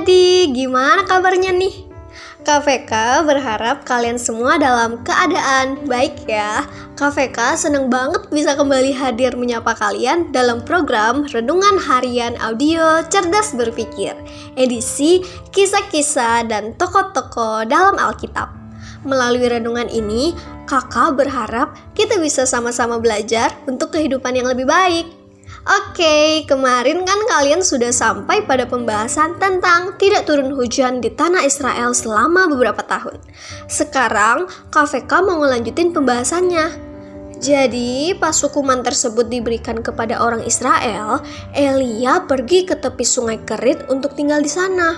adik-adik, gimana kabarnya nih? KVK berharap kalian semua dalam keadaan baik ya. KVK seneng banget bisa kembali hadir menyapa kalian dalam program Renungan Harian Audio Cerdas Berpikir, edisi kisah-kisah dan tokoh-tokoh dalam Alkitab. Melalui renungan ini, kakak berharap kita bisa sama-sama belajar untuk kehidupan yang lebih baik. Oke, kemarin kan kalian sudah sampai pada pembahasan tentang tidak turun hujan di tanah Israel selama beberapa tahun. Sekarang, KVK mau ngelanjutin pembahasannya. Jadi, pas hukuman tersebut diberikan kepada orang Israel, Elia pergi ke tepi sungai Kerit untuk tinggal di sana.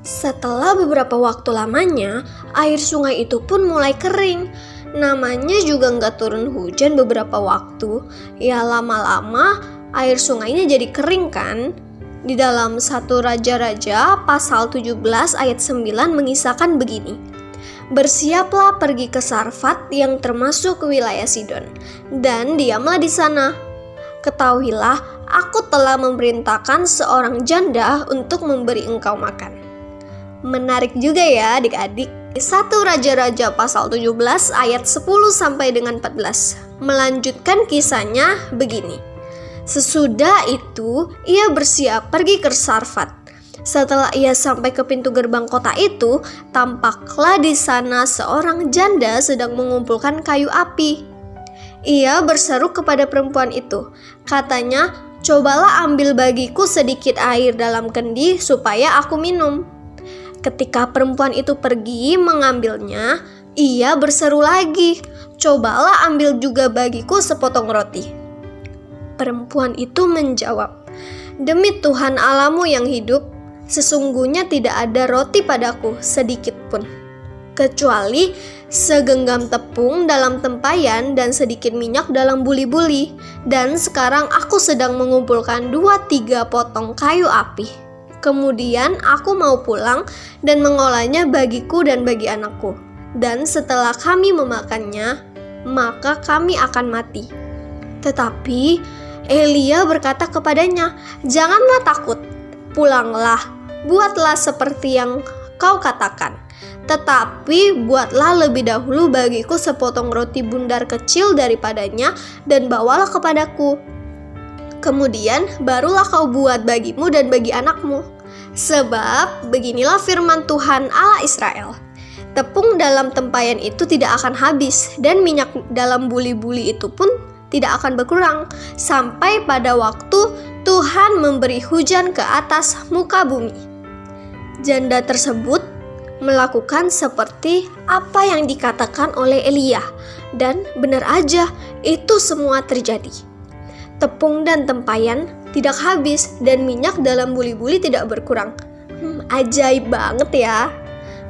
Setelah beberapa waktu lamanya, air sungai itu pun mulai kering. Namanya juga nggak turun hujan beberapa waktu. Ya lama-lama air sungainya jadi kering kan? Di dalam satu Raja-Raja pasal 17 ayat 9 mengisahkan begini. Bersiaplah pergi ke Sarfat yang termasuk wilayah Sidon, dan diamlah di sana. Ketahuilah, aku telah memerintahkan seorang janda untuk memberi engkau makan. Menarik juga ya adik-adik. Satu Raja-Raja pasal 17 ayat 10 sampai dengan 14 melanjutkan kisahnya begini. Sesudah itu, ia bersiap pergi ke Sarfat. Setelah ia sampai ke pintu gerbang kota itu, tampaklah di sana seorang janda sedang mengumpulkan kayu api. Ia berseru kepada perempuan itu, katanya, "Cobalah ambil bagiku sedikit air dalam kendi supaya aku minum." Ketika perempuan itu pergi mengambilnya, ia berseru lagi, "Cobalah ambil juga bagiku sepotong roti." Perempuan itu menjawab, "Demi Tuhan Alamu yang hidup, sesungguhnya tidak ada roti padaku sedikit pun, kecuali segenggam tepung dalam tempayan dan sedikit minyak dalam buli-buli. Dan sekarang aku sedang mengumpulkan dua tiga potong kayu api. Kemudian aku mau pulang dan mengolahnya bagiku dan bagi anakku. Dan setelah kami memakannya, maka kami akan mati." Tetapi Elia berkata kepadanya, "Janganlah takut, pulanglah, buatlah seperti yang kau katakan. Tetapi buatlah lebih dahulu bagiku sepotong roti bundar kecil daripadanya dan bawalah kepadaku. Kemudian barulah kau buat bagimu dan bagi anakmu. Sebab beginilah firman Tuhan Allah Israel." Tepung dalam tempayan itu tidak akan habis, dan minyak dalam buli-buli itu pun tidak akan berkurang sampai pada waktu Tuhan memberi hujan ke atas muka bumi. Janda tersebut melakukan seperti apa yang dikatakan oleh Elia, dan benar aja itu semua terjadi. Tepung dan tempayan tidak habis, dan minyak dalam buli-buli tidak berkurang. Hmm, ajaib banget ya!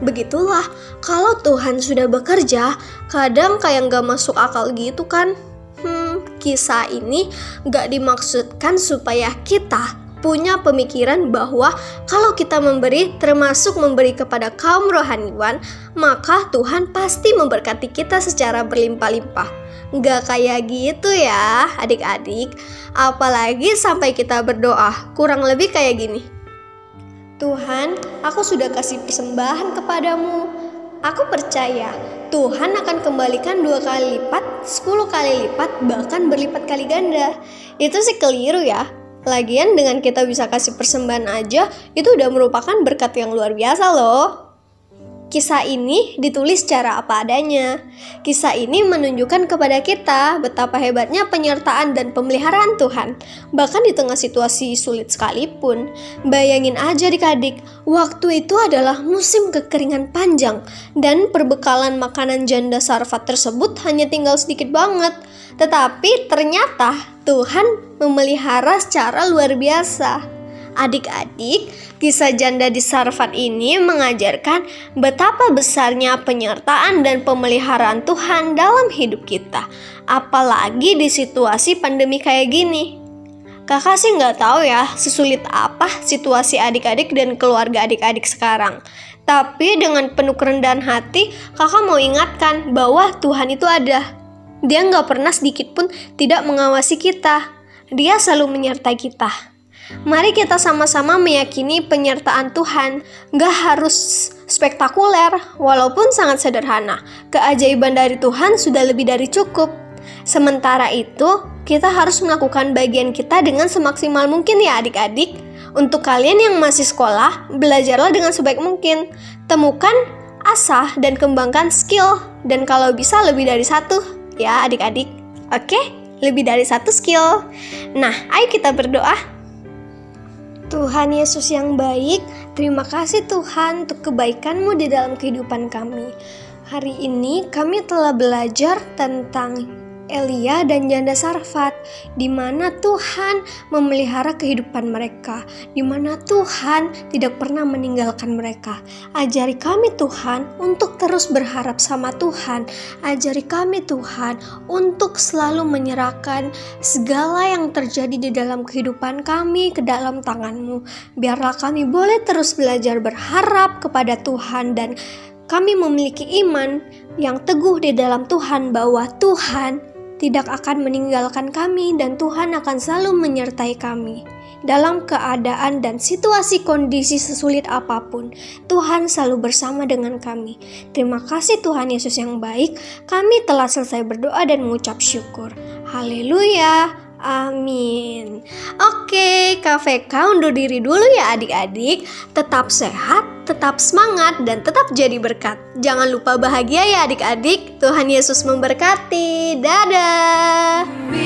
Begitulah, kalau Tuhan sudah bekerja, kadang kayak gak masuk akal gitu kan? Kisah ini gak dimaksudkan supaya kita punya pemikiran bahwa kalau kita memberi termasuk memberi kepada kaum rohaniwan, maka Tuhan pasti memberkati kita secara berlimpah-limpah. Gak kayak gitu ya adik-adik, apalagi sampai kita berdoa, kurang lebih kayak gini. Tuhan, aku sudah kasih persembahan kepadamu. Aku percaya Tuhan akan kembalikan dua kali lipat, sepuluh kali lipat, bahkan berlipat kali ganda. Itu sih keliru ya. Lagian dengan kita bisa kasih persembahan aja, itu udah merupakan berkat yang luar biasa loh. Kisah ini ditulis secara apa adanya. Kisah ini menunjukkan kepada kita betapa hebatnya penyertaan dan pemeliharaan Tuhan, bahkan di tengah situasi sulit sekalipun. Bayangin aja adik-adik, waktu itu adalah musim kekeringan panjang dan perbekalan makanan janda Sarfat tersebut hanya tinggal sedikit banget. Tetapi ternyata Tuhan memelihara secara luar biasa. Adik-adik, kisah janda di Sarfat ini mengajarkan betapa besarnya penyertaan dan pemeliharaan Tuhan dalam hidup kita. Apalagi di situasi pandemi kayak gini. Kakak sih nggak tahu ya sesulit apa situasi adik-adik dan keluarga adik-adik sekarang. Tapi dengan penuh kerendahan hati, kakak mau ingatkan bahwa Tuhan itu ada. Dia nggak pernah sedikit pun tidak mengawasi kita. Dia selalu menyertai kita. Mari kita sama-sama meyakini penyertaan Tuhan. Gak harus spektakuler, walaupun sangat sederhana. Keajaiban dari Tuhan sudah lebih dari cukup. Sementara itu, kita harus melakukan bagian kita dengan semaksimal mungkin ya adik-adik. Untuk kalian yang masih sekolah, belajarlah dengan sebaik mungkin. Temukan, asah, dan kembangkan skill. Dan kalau bisa lebih dari satu ya adik-adik. Oke? Lebih dari satu skill. Nah, ayo kita berdoa. Tuhan Yesus yang baik, terima kasih Tuhan untuk kebaikan-Mu di dalam kehidupan kami. Hari ini kami telah belajar tentang Elia dan janda Sarfat, di mana Tuhan memelihara kehidupan mereka, di mana Tuhan tidak pernah meninggalkan mereka. Ajari kami Tuhan untuk terus berharap sama Tuhan. Ajari kami Tuhan untuk selalu menyerahkan segala yang terjadi di dalam kehidupan kami ke dalam tanganmu. Biarlah kami boleh terus belajar berharap kepada Tuhan dan kami memiliki iman yang teguh di dalam Tuhan bahwa Tuhan tidak akan meninggalkan kami dan Tuhan akan selalu menyertai kami. Dalam keadaan dan situasi kondisi sesulit apa pun, Tuhan selalu bersama dengan kami. Terima kasih Tuhan Yesus yang baik, kami telah selesai berdoa dan mengucap syukur. Haleluya. Amin. Oke, KVK undur diri dulu ya adik-adik. Tetap sehat, tetap semangat, dan tetap jadi berkat. Jangan lupa bahagia ya adik-adik. Tuhan Yesus memberkati. Dadah.